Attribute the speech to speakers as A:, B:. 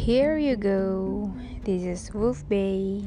A: Here you go. This is Wolf Bay.